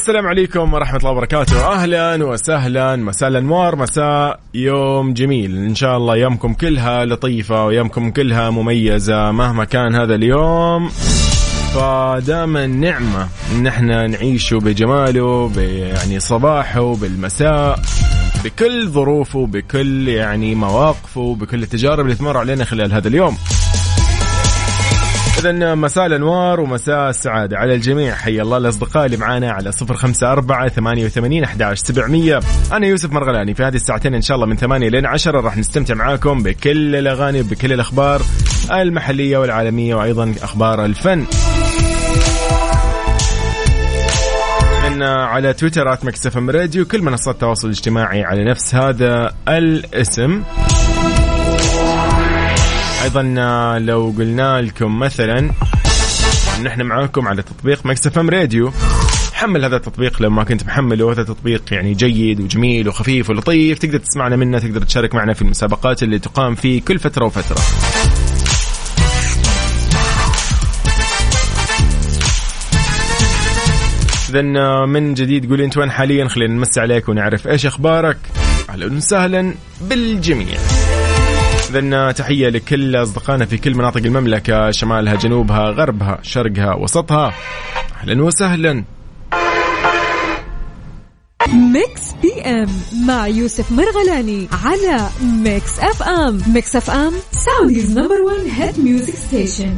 السلام عليكم ورحمة الله وبركاته. أهلا وسهلا. مساء الأنوار مساء يوم جميل. إن شاء الله يومكم كلها لطيفة ويومكم كلها مميزة مهما كان هذا اليوم. فدائما نعمة إن إحنا نعيشه بجماله يعني صباحه بالمساء بكل ظروفه بكل يعني مواقفه بكل التجارب اللي تمر علينا خلال هذا اليوم. إذا مساء الأنوار ومساء السعادة على الجميع. حي الله الأصدقاء اللي معانا على صفر خمسة أربعة ثمانية وثمانين أحداش سبعمية. أنا يوسف مرغلاني في هذه الساعتين إن شاء الله من ثمانية لين عشرة راح نستمتع معاكم بكل الأغاني وبكل الأخبار المحلية والعالمية وأيضا أخبار الفن. على تويتر آت مكسف راديو كل منصات التواصل الاجتماعي على نفس هذا الاسم. أيضا لو قلنا لكم مثلا ان إحنا معاكم على تطبيق مكسف إم راديو. حمل هذا التطبيق لو ما كنت محمله. هذا تطبيق يعني جيد وجميل وخفيف ولطيف. تقدر تسمعنا منه تقدر تشارك معنا في المسابقات اللي تقام فيه كل فترة وفترة. اذا من جديد قولي أنت وين حاليا؟ خلينا نمسي عليك ونعرف إيش أخبارك. أهلا وسهلا بالجميع. اذا تحية لكل أصدقائنا في كل مناطق المملكة شمالها جنوبها غربها شرقها وسطها. أهلا وسهلا. Mix PM مع يوسف مرغلاني على Mix FM. Mix FM Saudi's number 1 hit music station.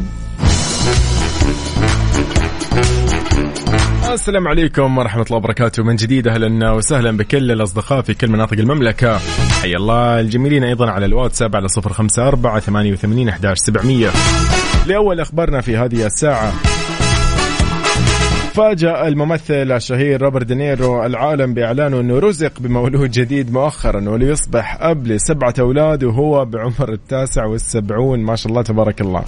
السلام عليكم ورحمة الله وبركاته. من جديد أهلا وسهلا بكل الأصدقاء في كل مناطق المملكة. حيا الله الجميلين أيضا على الواتساب على صفر خمسة أربعة ثمانية وثمانين أحداش سبعمية. لأول أخبارنا في هذه الساعة. فاجأ الممثل الشهير روبرت دينيرو العالم بإعلانه أنه رزق بمولود جديد مؤخرا وليصبح أب لسبعة أولاد وهو بعمر التاسع والسبعون. ما شاء الله تبارك الله.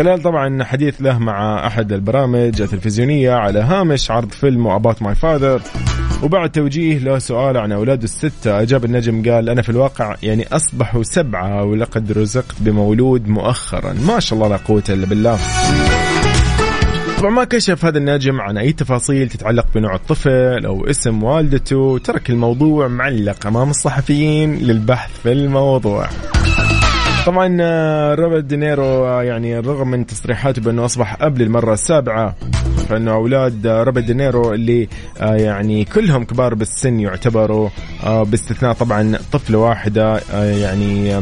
خلال طبعا حديث له مع أحد البرامج التلفزيونية على هامش عرض فيلم About My Father وبعد توجيه له سؤال عن أولاده الستة أجاب النجم قال أنا في الواقع يعني أصبحوا سبعة ولقد رزقت بمولود مؤخرا. ما شاء الله لا قوة إلا بالله. طبعا ما كشف هذا النجم عن أي تفاصيل تتعلق بنوع الطفل أو اسم والدته ترك الموضوع معلق أمام الصحفيين للبحث في الموضوع. طبعا آه، روبرت دينيرو آه، يعني رغم من تصريحاته بأنه أصبح أب للمرة السابعة فإنه أولاد آه، روبرت دينيرو اللي يعني كلهم كبار بالسن يعتبروا باستثناء طبعا طفلة واحدة يعني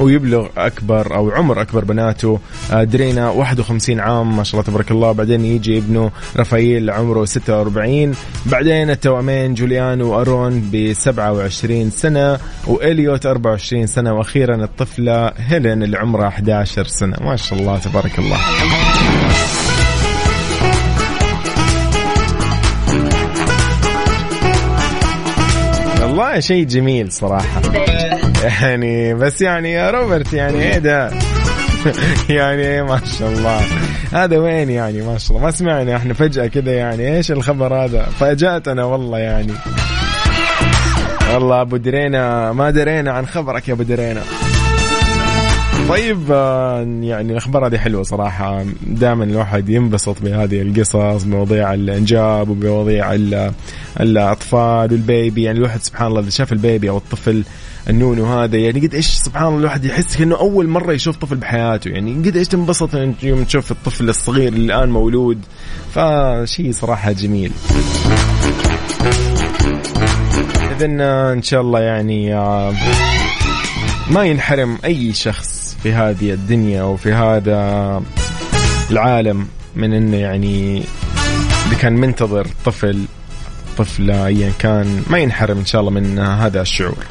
ويبلغ أكبر أو عمر أكبر بناته آه، درينا 51 عام ما شاء الله تبارك الله. بعدين يجي ابنه رافائيل عمره 46 بعدين التوامين جوليان وأرون ب 27 سنة وإليوت 24 سنة وأخيرا الطفلة هيلين اللي عمرها 11 سنة. ما شاء الله تبارك الله. والله شيء جميل صراحة. يعني بس يعني يا روبرت يعني إيه ده؟ يعني ما شاء الله. هذا وين يعني؟ ما شاء الله. ما سمعنا إحنا فجأة كذا يعني. إيش الخبر هذا؟ فاجأتنا والله يعني. والله أبو درينا ما درينا عن خبرك يا أبو درينا. طيب آه، يعني الأخبار هذه حلوة صراحة. دائما الواحد ينبسط بهذه القصص بمواضيع الإنجاب وبمواضيع الأطفال وال baby. يعني الواحد سبحان الله إذا شاف ال baby أو الطفل النونو هذا يعني قد إيش سبحان الله الواحد يحس كأنه أول مرة يشوف طفل بحياته. يعني قد إيش تنبسط يوم تشوف الطفل الصغير اللي الآن مولود. فشيء صراحة جميل. اذا إن شاء الله يعني آه، ما ينحرم أي شخص. في هذه الدنيا وفي هذا العالم من إنه يعني إذا كان منتظر طفل طفلة ايا كان ما ينحرم إن شاء الله من هذا الشعور.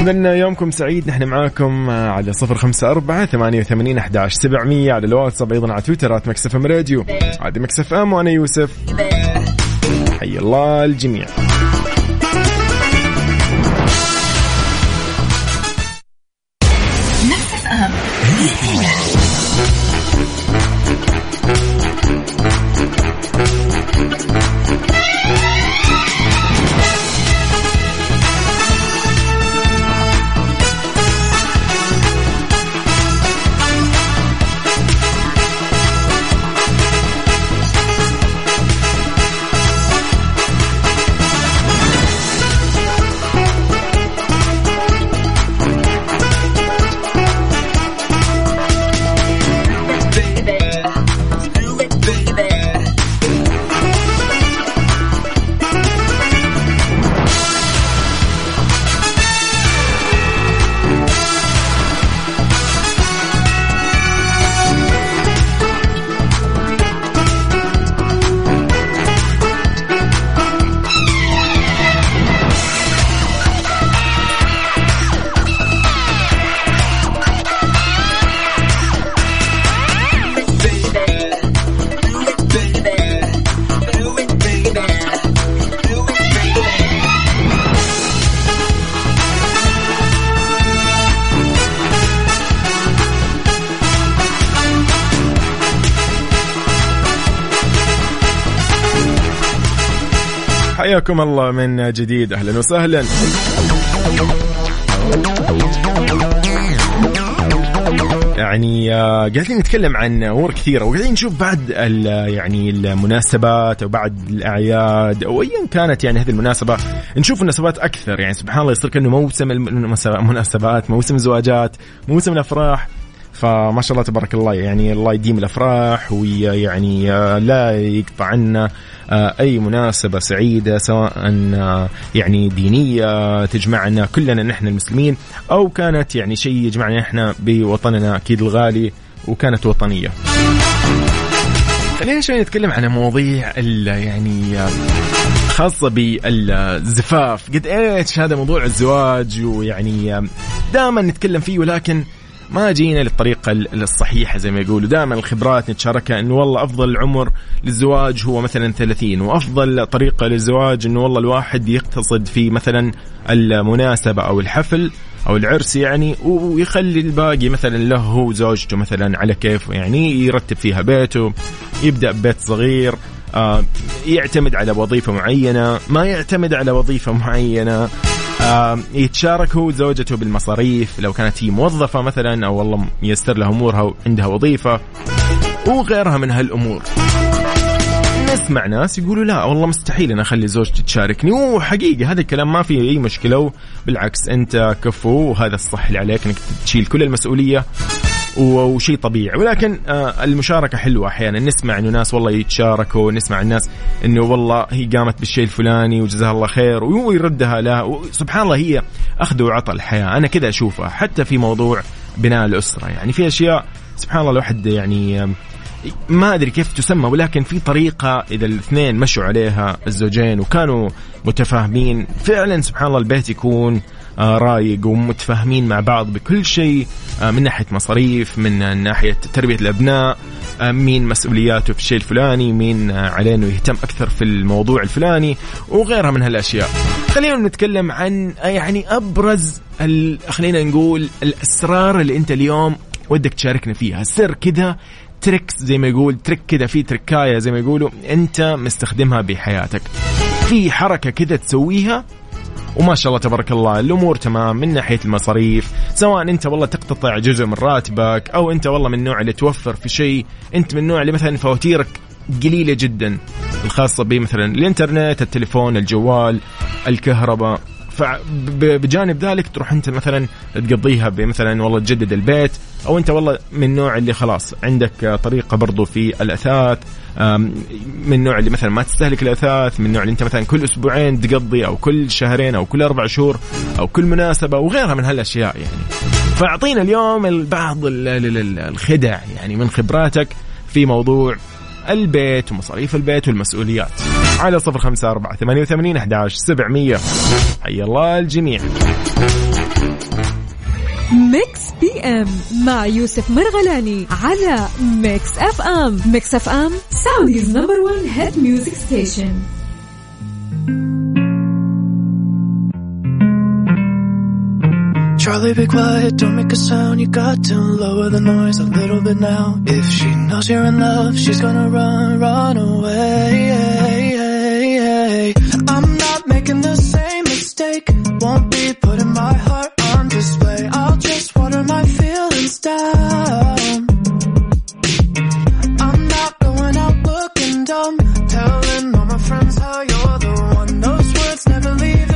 إذن يومكم سعيد نحن معاكم على صفر خمسة أربعة ثمانية وثمانين أحداش سبعمية على الواتساب أيضا على تويتر آت مكسف أم راديو. عادي مكسف أم وأنا يوسف. حي الله الجميع. حياكم الله من جديد. أهلا وسهلا. يعني آه، قاعدين نتكلم عن أمور كثيرة وقاعدين نشوف بعد يعني المناسبات أو بعد الأعياد أو ايا كانت يعني هذه المناسبة نشوف مناسبات أكثر. يعني سبحان الله يصير كأنه موسم المناسبات موسم الزواجات موسم الأفراح فما شاء الله تبارك الله يعني الله يديم الأفراح ويعني آه، لا يقطع عنا آه، أي مناسبة سعيدة سواء آه، يعني دينية تجمعنا كلنا نحن المسلمين أو كانت يعني شيء يجمعنا إحنا بوطننا أكيد الغالي وكانت وطنية. خلينا شوي نتكلم عن مواضيع يعني خاصة بالزفاف قد إيش هذا موضوع الزواج ويعني دائما نتكلم فيه ولكن ما جينا للطريقة الصحيحة زي ما يقولوا. دائما الخبرات نتشاركها إنه والله أفضل عمر للزواج هو مثلا 30 وأفضل طريقة للزواج إنه والله الواحد يقتصد في مثلا المناسبة أو الحفل أو العرس يعني ويخلي الباقي مثلا له هو زوجته مثلا على كيفه يعني يرتب فيها بيته يبدأ ببيت صغير آه يعتمد على وظيفة معينة ما يعتمد على وظيفة معينة. يتشارك هو زوجته بالمصاريف لو كانت هي موظفة مثلا أو والله ميسر لها أمورها وعندها وظيفة وغيرها من هالأمور. نسمع ناس يقولوا لا والله مستحيل أنا أخلي زوجتي تشاركني وحقيقة هذا الكلام ما فيه أي مشكلة بالعكس أنت كفو وهذا الصح اللي عليك إنك تشيل كل المسؤولية. وشيء طبيعي. ولكن آه، المشاركة حلوة أحيانا. نسمع إنه ناس والله يتشاركوا نسمع الناس إنه والله هي قامت بالشيء الفلاني وجزاها الله خير ويردها له سبحان الله هي أخذ وعطى الحياة. أنا كذا أشوفها حتى في موضوع بناء الأسرة. يعني في أشياء سبحان الله الواحد يعني ما أدري كيف تسمى ولكن في طريقة إذا الاثنين مشوا عليها الزوجين وكانوا متفاهمين فعلا سبحان الله البيت يكون آه، رايق ومتفاهمين مع بعض بكل شيء آه، من ناحية مصاريف من ناحية تربية الأبناء آه، مين مسؤولياته في الشيء الفلاني مين عليه انه يهتم أكثر في الموضوع الفلاني وغيرها من هالأشياء. خلينا نتكلم عن يعني أبرز خلينا نقول الأسرار اللي أنت اليوم ودك تشاركنا فيها. سر كذا tricks زي ما يقول trick كذا في تركاية زي ما يقولوا أنت مستخدمها بحياتك. في حركة كذا تسويها وما شاء الله تبارك الله الأمور تمام من ناحية المصاريف سواء أنت والله تقتطع جزء من راتبك أو أنت والله من النوع اللي توفر في شيء أنت من النوع اللي مثلا فواتيرك قليلة جدا الخاصة بمثلا الإنترنت التليفون الجوال الكهرباء. فبجانب ذلك تروح انت مثلا تقضيها بمثلا والله تجدد البيت أو أنت والله من النوع اللي خلاص عندك طريقة برضو في الأثاث من النوع اللي مثلا ما تستهلك الأثاث من النوع اللي أنت مثلا كل أسبوعين تقضي أو كل شهرين أو كل أربع شهور أو كل مناسبة وغيرها من هالأشياء يعني. فأعطينا اليوم بعض الخدع يعني من خبراتك في موضوع البيت ومصاريف البيت والمسؤوليات. على صفر خمسة أربعة ثمانية وثمانين أحداش سبعمية. حيا الله الجميع. Mix PM مع يوسف مرغلاني على Mix FM. Mix FM Saudi's number 1 hit music station. Charlie, be quiet, don't make a sound. You got to lower the noise a little bit now. If she knows you're in love, she's gonna run, run away. I'm not making the same mistake. Won't be putting my heart on display. I'll just water my feelings down. I'm not going out looking dumb. Telling all my friends how you're the one. Those words never leave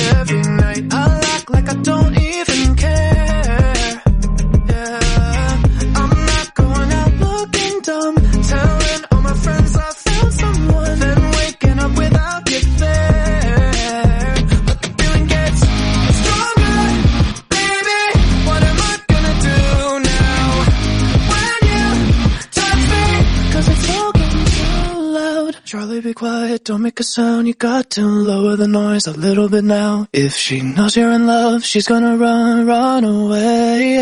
quiet, don't make a sound. You got to lower the noise a little bit now. If she knows you're in love, she's gonna run, run away.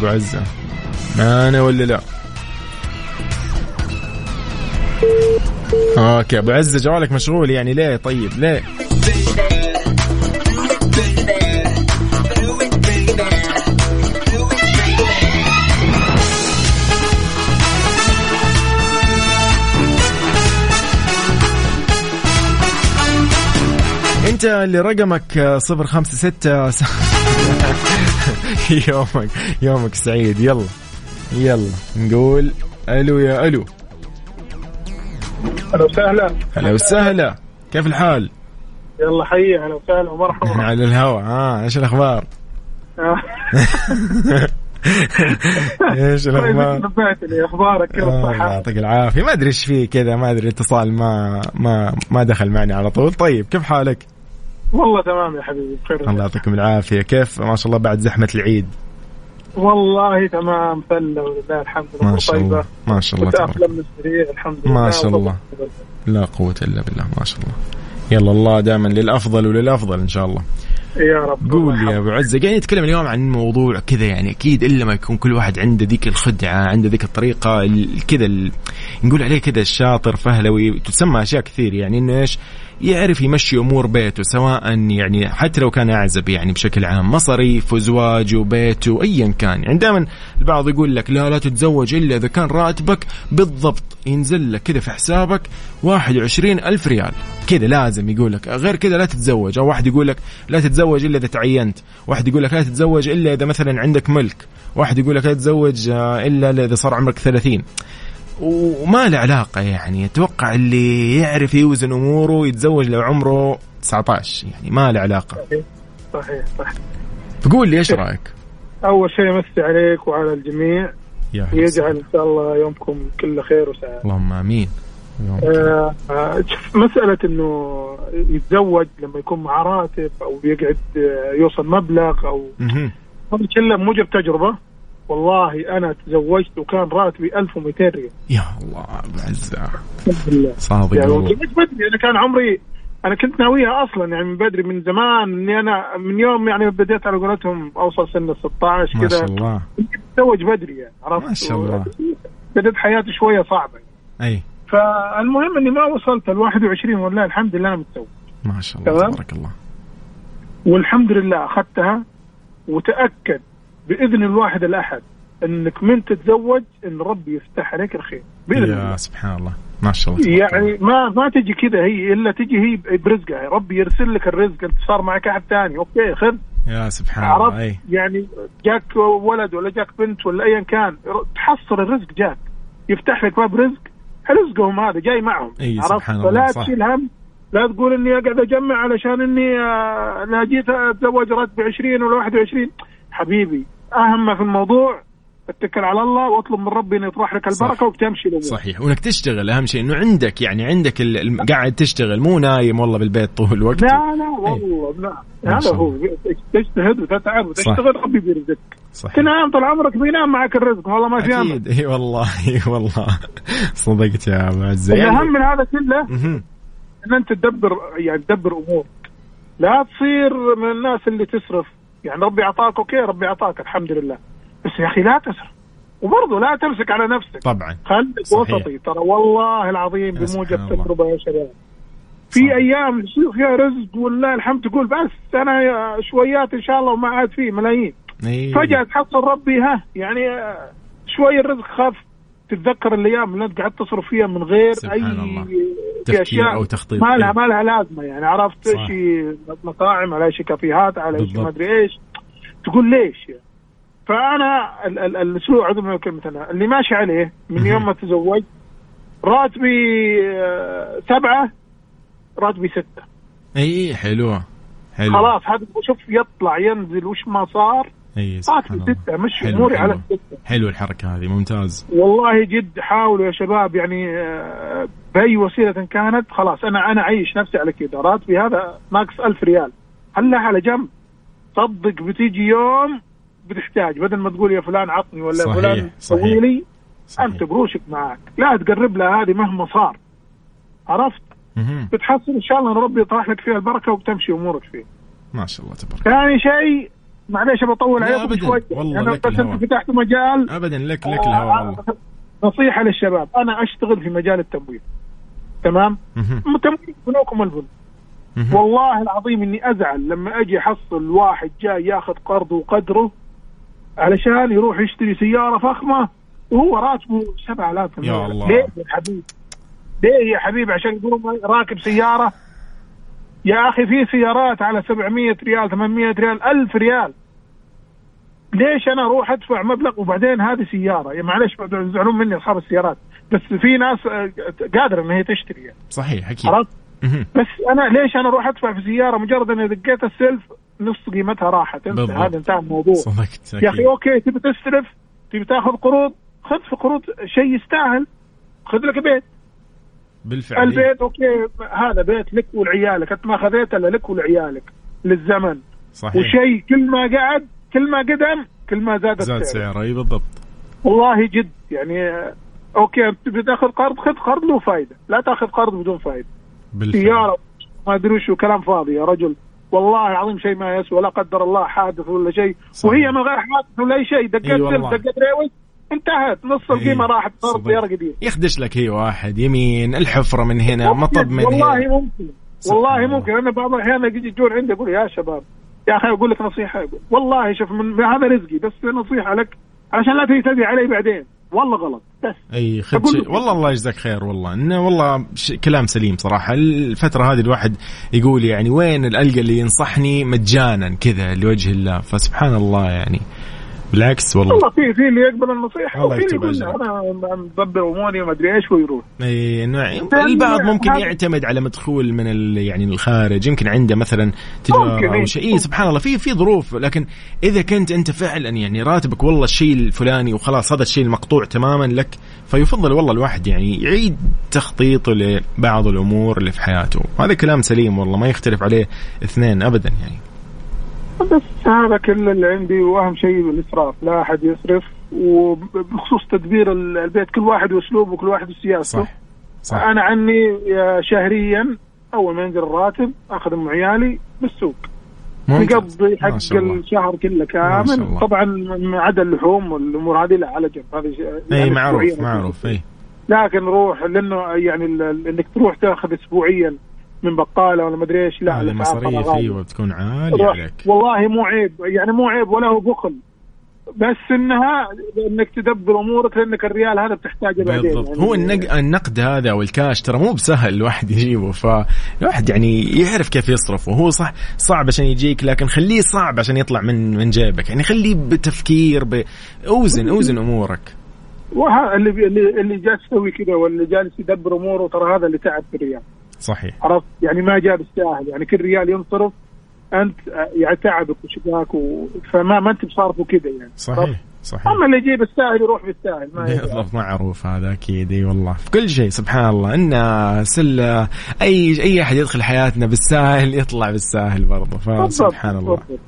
أبو عزة. معانا ولا لا؟ أوكي أبو عزة جوالك مشغول يعني ليه؟ طيب ليه؟ أنت اللي رقمك صفر خمسة ستة يومك يومك سعيد. يلا يلا نقول ألو يا ألو. أهلا وسهلا. هلا وسهلا. كيف الحال؟ يلا حي أهلا وسهلا ومرحبا. على الهواء. ها إيش الأخبار؟ إيش الأخبار؟ نبهتني؟ أخبارك؟ كيف آه، الصحة؟ يعطيك العافية. ما أدري إيش فيه كذا ما أدري اتصال ما ما ما دخل معنا على طول. طيب كيف حالك؟ والله تمام يا حبيبي بخير. الله يعطيكم العافية. كيف؟ ما شاء الله بعد زحمة العيد. والله تمام فلة ولله الحمد ما شاء الله ما شاء الله تبارك الحمد لله ما شاء الله. لا قوة إلا بالله ما شاء الله. يلا الله دائما للأفضل وللأفضل إن شاء الله. يا رب. قول يا أبو عزة قاعدين نتكلم اليوم عن موضوع كذا يعني أكيد إلا ما يكون كل واحد عنده ذيك الخدعة عنده ذيك الطريقة ال- كذا نقول عليه كذا الشاطر فهلوي تسمى أشياء كثير يعني إنه إيش؟ يعرف يمشي أمور بيته سواء يعني حتى لو كان أعزب يعني بشكل عام مصاريف وزواج وبيته ايا كان. يعني دائما البعض يقول لك لا لا تتزوج إلا إذا كان راتبك بالضبط ينزل لك كذا في حسابك 21 ألف ريال. كذا لازم يقول لك. غير كذا لا تتزوج. أو واحد يقول لك لا تتزوج إلا إذا تعينت. واحد يقول لك لا تتزوج إلا إذا مثلا عندك ملك. واحد يقول لك لا تتزوج آه، إلا إذا صار عمرك 30 وما له علاقة يعني. أتوقع اللي يعرف يوزن أموره يتزوج لو عمره 19 يعني ما له علاقة. صحيح صحيح فقول لي إيش رأيك؟ أول شيء أمسي عليك وعلى الجميع. يا وسهلا. إن شاء الله يومكم كله خير وسعادة. اللهم آمين. آه، آه، مسألة إنه يتزوج لما يكون معاه راتب أو يقعد آه، يوصل مبلغ أو. هذا كله موجب تجربة. والله أنا تزوجت وكان راتبي 1200 ريال. يا الله أبو عزة الحمد لله. صادق يعني والله. بدري أنا كان عمري أنا كنت ناويها أصلا يعني من بدري من زمان إني أنا من يوم يعني بديت على قولتهم أوصل سن ال 16 ما شاء كذا الله تزوج بدري يعني عرفت؟ ما شاء الله. بدأت حياتي شوية صعبة. أي. فالمهم إني ما وصلت ال 21 والله الحمد لله أنا متزوج. ما شاء الله. تبارك الله. والحمد لله أخذتها وتأكد بإذن الواحد الأحد إنك من تتزوج إن ربي يفتح عليك الخير بإذن يا الله. سبحان الله. ما شاء الله يعني. ما ما تجي كذا هي إلا تجي هي برزقها. ربي يرسل لك الرزق انت صار معك أحد ثاني. okay خذ. يا سبحان الله أي يعني جاك ولد ولا جاك بنت ولا ايا كان تحصل الرزق جاك. يفتح لك باب رزق رزقهم هذا جاي معهم. أي عرفت؟ سبحان الله، فلا. تشيل هم. لا تقول إني أقعد أجمع علشان إني آه، لا جيت أتزوج راتب 20 ولا 21 حبيبي أهم ما في الموضوع اتكل على الله واطلب من ربي إنه يطرح لك صح. البركه وبتمشي الأمور صحيح. وانك تشتغل. أهم شيء إنه عندك يعني عندك ال- قاعد تشتغل. مو نايم والله بالبيت طول الوقت. لا لا والله لا. هذا هو. تجتهد وتتعب وتشتغل ربي بيرزقك. صحيح. تنام طول عمرك بينام معك الرزق. والله ما في أمل. أكيد. إي والله إي والله. صدقت يا عزه الاهم من هذا كله. إن أنت تدبر يعني تدبر أمورك. لا تصير من الناس اللي تصرف. يعني ربي أعطاك أوكي ربي أعطاك الحمد لله. بس يا أخي لا تسرف وبرضه لا تمسك على نفسك. طبعا. خليك صحيح. وسطي ترى والله العظيم بموجب. تجربة يا شباب. في صح. أيام يصير فيها رزق والله الحمد تقول بس أنا يا- شويات إن شاء الله وما عاد فيه ملايين. اي فجأة تحصل ربي ها يعني شوي الرزق خاف تتذكر الأيام اللي أنت قعدت تصرف فيها من غير سبحان أي الله. في أشياء أو تخطيط. ما لها. ما لها لازمة يعني عرفت. شيء مطاعم على شيء كافيهات على شيء. ما أدري إيش تقول ليش يعني. فأنا ال- ال- الأسلوب عذر من كلمه أنا اللي ماشي عليه من يوم ما تزوجت راتبي آه، سبعة راتبي ستة اي حلوة حلو خلاص هذا شوف يطلع ينزل وش ما صار إي مشي حلو، أموري. على السته حلو الحركة هذه ممتاز. والله جد حاولوا يا شباب يعني آه، بأي وسيلة كانت خلاص أنا أنا عايش نفسي على كذا راتبي هذا ناقص ألف ريال. خلها على جنب؟ صدق بتيجي يوم بتحتاج. بدل ما تقول يا فلان عطني ولا صحيح، فلان. سوي لي صحيح. أنت قروشك معك. لا تقرب لها هذه مهما صار. عرفت. بتحصل إن شاء الله ربي يطرح لك فيها البركة وبتمشي أمورك فيه ما شاء الله تبارك ثاني شيء معليش بطول عليكم. شوي والله لك بس. انت فتحت مجال ابدا لك لك الهوى والله نصيحة للشباب أنا أشتغل في مجال التمويل تمام. تمويل بنوك والبنوك مهم. والله العظيم إني أزعل لما أجي أحصل واحد جاي ياخذ قرض وقدره علشان يروح يشتري سيارة فخمة وهو راتبه 7000 يا الله. ليه يا حبيبي ليه يا حبيبي عشان يقول راكب سيارة يا أخي في سيارات على 700 ريال 800 ريال 1000 ريال. ليش أنا أروح أدفع مبلغ وبعدين هذه سيارة؟ يعني معلش يزعلون مني أصحاب السيارات بس في ناس آه، قادرة إن هي تشتري يعني. صحيح أكيد. بس أنا ليش أنا أروح أدفع في سيارة؟ مجرد إني دقيت السلف نص قيمتها راحت. انت. هذا انتهى الموضوع. صدقت يا أخي. okay تبي تستلف تبي تاخذ قروض خذ في قروض شيء يستاهل. خذ لك بيت. بالفعل. البيت okay هذا بيت لك ولعيالك. أنت ما خذيت إلا لك ولعيالك للزمن. صحيح. وشيء كل ما قعد كل ما قدم كل ما زادت زاد سعره سعر أي بالضبط. والله جد يعني okay أنت تبي تاخذ قرض خذ قرض له فائده لا تأخذ قرض بدون فائده بالفعل. سيارة ما أدري وش كلام فاضي يا رجل. والله العظيم شيء ما يسوى لا قدر الله حادث ولا شيء. صحيح. وهي من غير حادث ولا أي شيء. إي والله. دقت reverse انتهت. نص القيمة إي. راحت صار صدق. سياره قديمه يخدش لك هي واحد يمين الحفرة من هنا مطب من والله هنا ممكن. سبحان والله الله. ممكن. أنا بعض الأحيان يجي يجون عندي أقول يا شباب يا أخي أقول لك نصيحة. أقول والله شوف من هذا رزقي بس نصيحة لك عشان لا تجي تدعي علي بعدين. والله غلط. بس. أي أقول شيء والله الله يجزاك خير والله. إنه والله ش... كلام سليم صراحة. الفترة هذه الواحد يقول يعني وين الألقى اللي ينصحني مجانا كذا لوجه الله. فسبحان الله يعني. بالعكس والله. والله في في اللي يقبل النصيحة الله وفي اللي يكتب يقول. أنا مدبر اموري وما أدري إيش ويروح. إي إنه البعض ممكن يعتمد على مدخول من ال... يعني الخارج يمكن عنده مثلا تجارة أو. شيء. سبحان الله في في ظروف. لكن إذا كنت أنت فعلا يعني راتبك والله الشيء الفلاني وخلاص هذا الشيء المقطوع تماما لك فيفضل والله الواحد يعني يعيد تخطيطه لبعض الأمور اللي في حياته. هذا كلام سليم والله ما يختلف عليه اثنين ابدا يعني. بس هذا كل اللي عندي وأهم شيء الإسراف لا أحد يسرف وبخصوص تدبير ال- البيت كل واحد وأسلوبه وكل واحد وسياسته صح صح أنا عني شهريا أول ما ينزل الراتب أخذ ام عيالي بالسوق. نقضي ما حق شاء الله. الشهر كله ما شاء كامل الله. طبعا ما عدا اللحوم والأمور هذه لا على جنب هذه إي يعني معروف. معروف إي لكن روح لأنه يعني إنك تروح تأخذ اسبوعيا من بقالة ولا مدري إيش لا هذه الأسعار مصاريف غالية. أيوه بتكون عالية. عليك. والله مو عيب يعني مو عيب ولا هو بخل. بس إنها إنك تدبر أمورك لأنك الريال هذا بتحتاجه بعدين بالضبط. يعني هو النق... النقد هذا أو الكاش ترى مو بسهل الواحد يجيبه فالواحد يعني يعرف كيف يصرف وهو صح صعب عشان يجيك لكن خليه صعب عشان يطلع من من جيبك. يعني خليه بتفكير ب... اوزن أوزن أمورك. وها اللي اللي جالس يسوي كذا واللي جالس يدبر أموره ترى هذا اللي تعب في الريال. صحيح. عرفت؟ يعني ما جاب الساهل يعني كل ريال ينصرف أنت يعني تعبك وشقاك و... فما ما أنت بصارفه كذا يعني؟ صحيح صحيح. أما اللي يجيب الساهل يروح بالساهل ما. بالضبط معروف هذا أكيد. إي والله. في كل شيء سبحان الله. إن سله أي أي أحد يدخل حياتنا بالساهل يطلع بالساهل برضه. فسبحان الله. بالضبط.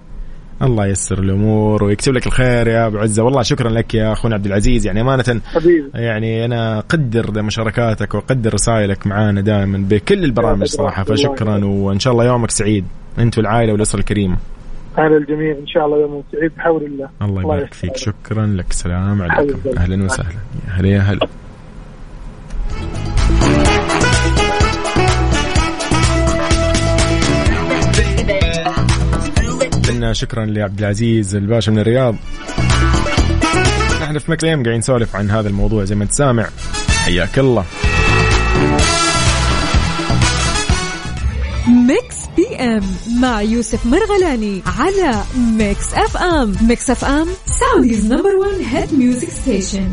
الله ييسر الأمور ويكتب لك الخير يا أبو عزة. والله شكرا لك يا أخونا عبد العزيز. يعني أمانة حبيبي. يعني أنا أقدر مشاركاتك وأقدر رسائلك معانا دائما بكل البرامج صراحة. فشكرا وإن شاء الله يومك سعيد. أنت والعائلة والأسرة الكريمه على الجميع. إن شاء الله يوم سعيد بحول الله. الله يبارك فيك. شكرا لك. سلام عليكم. أهلا وسهلا. يا هلا يا هلا. قلنا شكرا لعبد العزيز الباشا من الرياض. نحن في مكليم قاعدين نسولف عن هذا الموضوع. زي ما انت سامع حياك الله. Mix PM مع يوسف مرغلاني على Mix FM. Mix FM Saudi's number 1 hit music station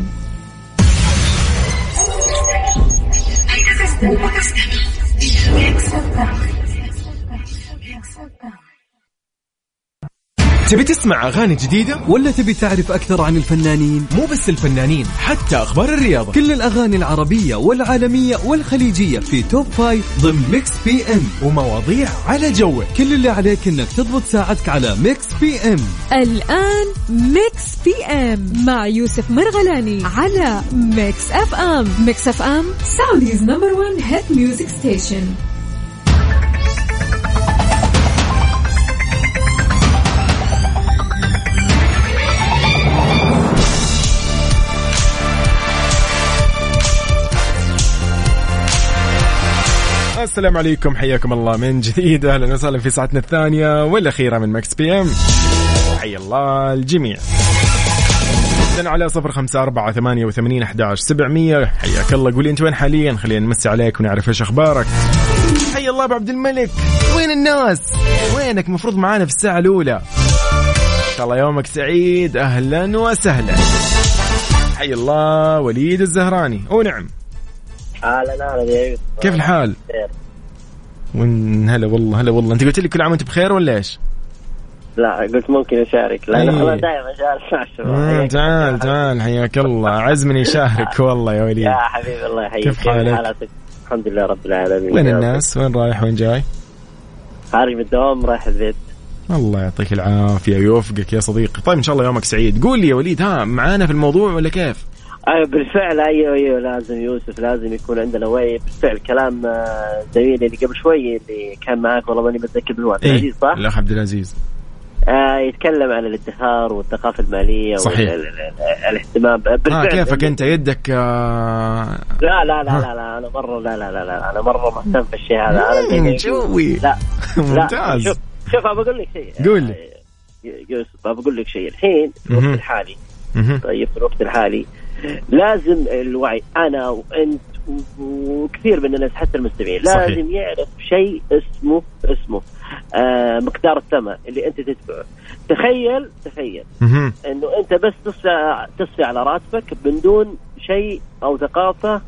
تبي تسمع أغاني جديدة؟ ولا تبي تعرف أكثر عن الفنانين؟ مو بس الفنانين حتى أخبار الرياضة. كل الأغاني العربية والعالمية والخليجية في top five ضمن Mix PM. ومواضيع على جوك. كل اللي عليك إنك تضبط ساعتك على Mix PM. الآن Mix PM مع يوسف مرغلاني على Mix FM. Mix FM Saudi's number 1 hit music station السلام عليكم حياكم الله من جديد أهلا وسهلا في ساعتنا الثانية والأخيرة من Mix PM. حيا الله الجميع. على صفر خمسة أربعة ثمانية وثمانين أحداش سبعمية. حياك الله. قولي أنت وين حاليا؟ خلينا نمسي عليك ونعرف إيش أخبارك. حيا الله أبو عبد الملك. وين الناس؟ وينك؟ مفروض معانا في الساعة الأولى. إن شاء الله يومك سعيد. أهلا وسهلا. حيا الله. وليد الزهراني. ونعم أهلا أهلا يا يوسف كيف الحال؟ خير. وين هلا والله هلا والله انت قلت لي كل عام وانت بخير ولا إيش؟ لا قلت ممكن أشارك لا أي. لا أنا دائما أشارك مع الشباب آه حياك تعال الله. تعال حياك الله عزمني شارك والله يا وليد يا حبيبي الله يحييك كيف حالك؟ الحمد لله رب العالمين وين. الناس؟ وين رايح وين جاي؟ خارج من الدوام رايح البيت الله يعطيك العافية ويوفقك يا صديقي طيب إن شاء الله يومك سعيد قول لي يا وليد ها معانا في الموضوع ولا كيف بالفعل أيوه أيوه لازم يوسف لازم يكون عندنا وعي. بالفعل كلام آه، زميلي اللي قبل شوي اللي كان معك والله ماني متذكر من عبد العزيز صح؟ الأخ عبد العزيز. آه يتكلم عن الادخار والثقافة المالية صحيح. والاهتمام ها بالفعل كيفك أنت؟ يدك آه، لا لا لا لا لا أنا مرة لا لا لا لا أنا مرة مهتم في الشيء هذا. أنا جوي؟ لا لا ممتاز. شوف شوف ابى أقول لك شيء. قول لي. آه، يوسف ابى أقول لك شيء. الحين في. الوقت الحالي. طيب في الوقت الحالي لازم الوعي أنا وأنت وكثير من الناس حتى المستمعين صحيح. لازم يعرف شيء اسمه اسمه آه مقدار الثمن اللي أنت تدفعه تخيل تخيل مهم. إنه أنت بس تصفي تصفي على راتبك من دون شيء أو ثقافة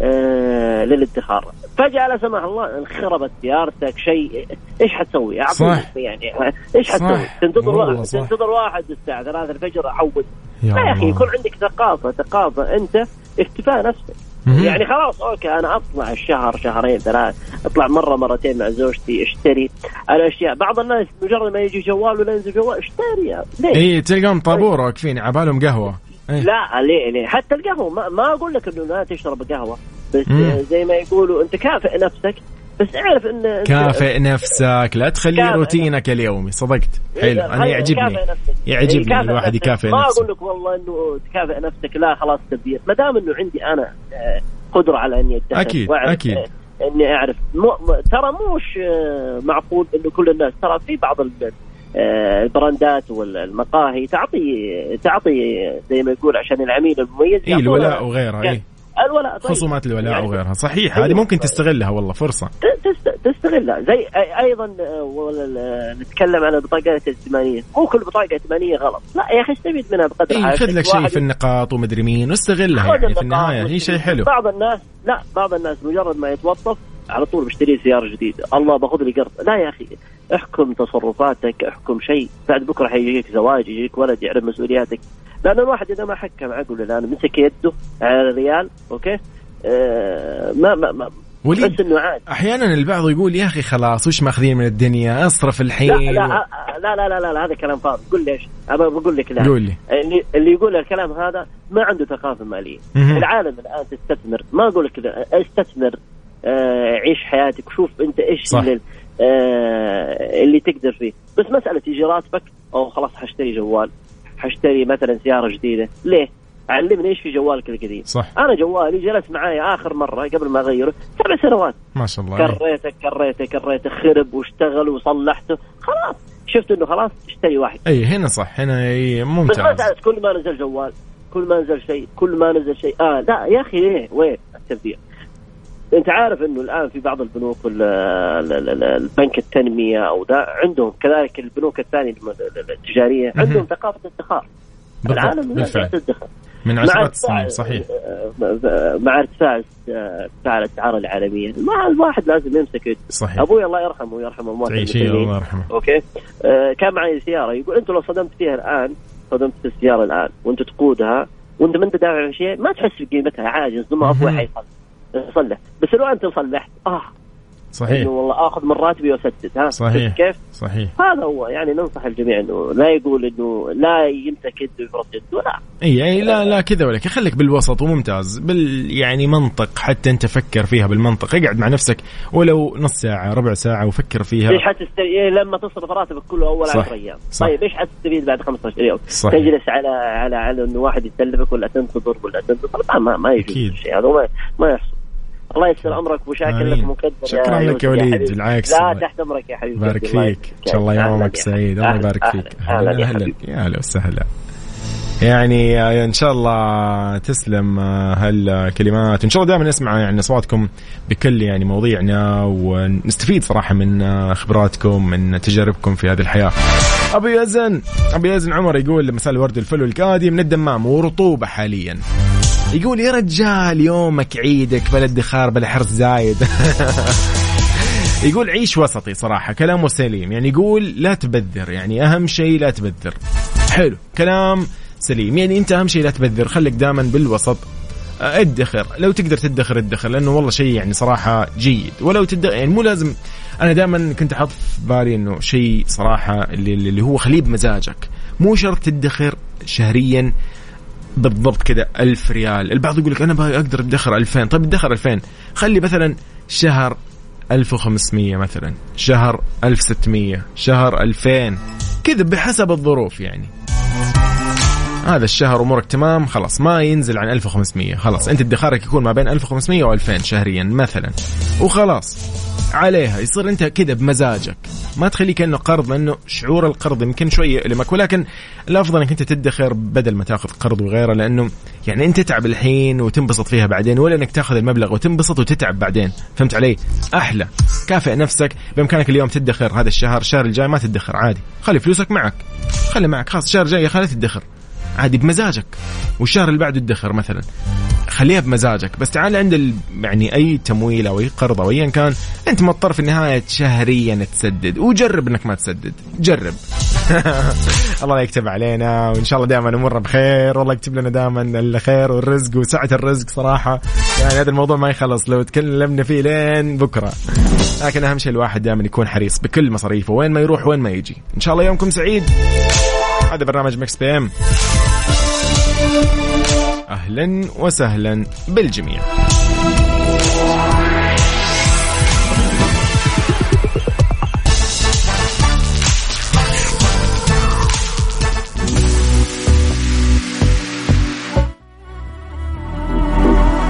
آه للادخار فجأة لا سمح الله انخربت سيارتك شيء إيش حتسوي؟ صح. يعني إيش. حتسوي؟ تنتظر واحد. تنتظر واحد الساعة 3 الفجر احول يا لا يا أخي. يكون عندك ثقافة ثقافة أنت اكتفاء نفسك. يعني خلاص أوكي أنا أطلع الشهر شهرين ثلاث أطلع مرة مرتين مع زوجتي أشتري الأشياء بعض الناس مجرد ما يجي جوال ولا ينزل جوال أشتري ليش؟ اي تلقاهم طابور واقفين عبالهم قهوة إيه. لا ليه ليه حتى القهوة ما, ما أقول لك إنه لا تشرب قهوة بس مم. آه، زي ما يقولوا أنت كافئ نفسك بس اعرف إن كافئ نفسك لا تخليه كافئ روتينك اليومي صدقت حلو إذا أنا يعجبني. يعجبني إيه، الواحد. يكافئ ما نفسه أقول لك والله إنه تكافئ نفسك لا خلاص تبديل ما دام إنه عندي أنا آه، قدرة على إني وأعرف، أكيد. آه، إني أعرف مو ترى موش آه، معقول إنه كل الناس ترى في بعض ال- البراندات والمقاهي تعطي تعطي زي ما يقول عشان العميل المميز اي الولاء وغيرها اي الولاء طيب. خصومات الولاء يعني وغيرها صحيح أيوة. هذه ممكن تستغلها والله فرصة. تست- تستغلها. زي أيضا آه، ولا- نتكلم عن البطاقات الائتمانية. مو كل بطاقة ائتمانية غلط. لا يا أخي استفيد منها بقدر اي. خذ لك شيء في النقاط ومدري مين واستغلها يعني في النهاية. هي شيء حلو. بعض الناس لا بعض الناس مجرد ما يتوظف على طول بشتري سيارة جديدة. الله باخذ لي قرض. لا يا أخي احكم تصرفاتك احكم شيء. بعد بكرة حيجيك زواج يجيك ولد يعرف مسؤولياتك. لأن الواحد إذا ما حكم عقله الان مسك يده على الريال أوكي؟ آه ما ما ما وليد بس إنه عادي أحيانا البعض يقول يا أخي خلاص وش ماخذين من الدنيا؟ أصرف لا الحين. لا لا لا لا, لا, لا هذا كلام فاضي. قول ليش؟ ابى بقول لك لا. قول لي. اللي اللي يقول الكلام هذا ما عنده ثقافة مالية. مهم. العالم الآن تستثمر. ما أقول لك كذا استثمر آه عيش حياتك وشوف أنت إيش صح. اللي آه اللي تقدر فيه. بس مسألة يجي راتبك أو خلاص حاشتري جوال. حاشتري مثلا سيارة جديدة. ليه؟ علمني إيش في جوالك القديم. صح. أنا جوالي جلس معي آخر مرة قبل ما أغيره سبع سنوات. ما شاء الله. كريته كريته كريته خرب واشتغل وصلحته. خلاص. شفت إنه خلاص اشتري واحد. أي هنا صح. هنا بس ممتاز مسألة كل ما نزل جوال كل ما نزل شيء كل ما نزل شيء. آه لا يا أخي ليه وين؟ التبديل. انت عارف انه الان في بعض البنوك البنك التنمية أو ده عندهم كذلك البنوك الثانية التجارية. عندهم ثقافة ادخار العالم بالفعل. من عشرات السنين صحيح. مع ارتفاع ارتفاع الأسعار العالمية. ما الواحد لازم يمسك صحيح. أبوي الله يرحمه ويرحم أموات تعيش هي المسلمين. الله يرحمه. أوكي. آه كان معي سيارة. يقول انت لو صدمت فيها الآن صدمت في السيارة الآن وانت تقودها وأنت ما أنت دافع شيء ما تحس بقيمتها عاجز ثم أبوي مهم. يصلح بس لو أنت صلحت آه. صحيح. إنه والله آخذ من راتبي وأسدد ها. صحيح. كيف؟ صحيح. هذا هو يعني ننصح الجميع إنه لا يقول إنه لا يمسك يده ويفرط يده لا إي يعني لا لا كذا ولا كذا. خليك بالوسط وممتاز بال يعني منطق حتى أنت فكر فيها بالمنطق. اقعد مع نفسك ولو نص ساعة ربع ساعة وفكر فيها. إيش حتستفيد إيه لما تصرف راتبك كله أول صح. 10 أيام. طيب إيش حتستفيد بعد 15 يوم؟ صحيح. تجلس على على على إنه واحد يسلفك ولا تنتظر ولا تنتظر. ما ما, ما يجوز. الشيء هذا ما ما يحصل. الله يسر امرك وشاكر. لك مقدر شكراً لك يا وليد،. بالعكس. لا تحت أمرك يا حبيبي. بارك فيك. إن شاء الله يومك سعيد. الله يبارك فيك. أهلا يا أهلا يا أهلا وسهلا. يعني إن شاء الله تسلم آه، هالكلمات. إن شاء الله دائما نسمع يعني أصواتكم بكل يعني مواضيعنا ونستفيد صراحة من آه، خبراتكم من تجاربكم في هذه الحياة. أبو يزن أبو يزن عمر يقول مساء الورد الفل والكادي من الدمام ورطوبة حاليا. يقول يا رجال يومك عيدك بلا ادخار بلا حرص زايد. يقول عيش وسطي صراحة كلامه سليم يعني يقول لا تبذر يعني أهم شيء لا تبذر. حلو كلام سليم. يعني أنت أهم شيء لا تبذر خليك دائما بالوسط. آه، ادخر. لو تقدر تدخر ادخر لأنه والله شيء يعني صراحة جيد. ولو تدخر يعني مو لازم. أنا دائما كنت أحط في بالي إنه شيء صراحة اللي, اللي هو خليه بمزاجك مو شرط تدخر شهريا بالضبط كذا ألف ريال. البعض يقول لك أنا أقدر أدخر ألفين. طيب أدخر ألفين. خلي مثلا شهر 1500 مثلا شهر 1600 شهر 2000 كذا بحسب الظروف يعني. هذا الشهر أمورك تمام خلاص ما ينزل عن 1500 خلاص أنت ادخارك يكون ما بين 1500 و2000 شهريا مثلا وخلاص عليها يصير أنت كذا بمزاجك. ما تخليه كانه قرض لأنه شعور القرض يمكن شوي يؤلمك ولكن الأفضل إنك أنت تدخر بدل ما تأخذ قرض وغيره لأنه يعني أنت تتعب الحين وتنبسط فيها بعدين ولا إنك تأخذ المبلغ وتنبسط وتتعب بعدين. فهمت علي؟ أحلى. كافئ نفسك بإمكانك اليوم تدخر هذا الشهر الشهر الجاي ما تدخر عادي. خلي فلوسك معك. خلي معك خلاص الشهر الجاي خلي تدخر. عادي بمزاجك. والشهر اللي بعده ادخر مثلا. خليها بمزاجك. بس تعال عند ال... يعني أي تمويل أو أي قرض أو ايا كان أنت مضطر في النهاية شهريا تسدد. وجرب إنك ما تسدد. جرب. الله يكتب علينا وإن شاء الله دائما نمر بخير. والله يكتب لنا دائما الخير والرزق وسعة الرزق صراحة. يعني هذا الموضوع ما يخلص. لو تكلمنا فيه لين بكرة. لكن أهم شيء الواحد دائما يكون حريص بكل مصاريفه وين ما يروح وين ما يجي. إن شاء الله يومكم سعيد. هذا برنامج Mix PM. أهلا وسهلا بالجميع.